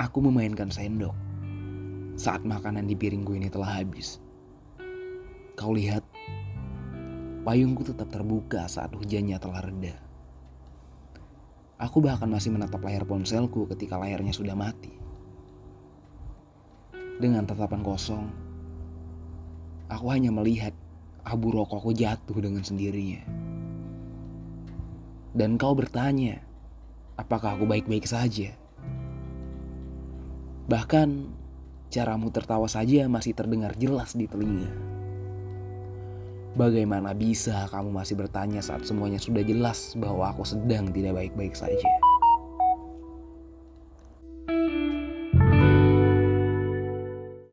aku memainkan sendok saat makanan di piringku ini telah habis. Kau lihat, payungku tetap terbuka saat hujannya telah reda. Aku bahkan masih menatap layar ponselku ketika layarnya sudah mati. Dengan tatapan kosong, aku hanya melihat abu rokokku jatuh dengan sendirinya. Dan kau bertanya, apakah aku baik-baik saja? Bahkan caramu tertawa saja masih terdengar jelas di telinga. Bagaimana bisa kamu masih bertanya saat semuanya sudah jelas bahwa aku sedang tidak baik-baik saja?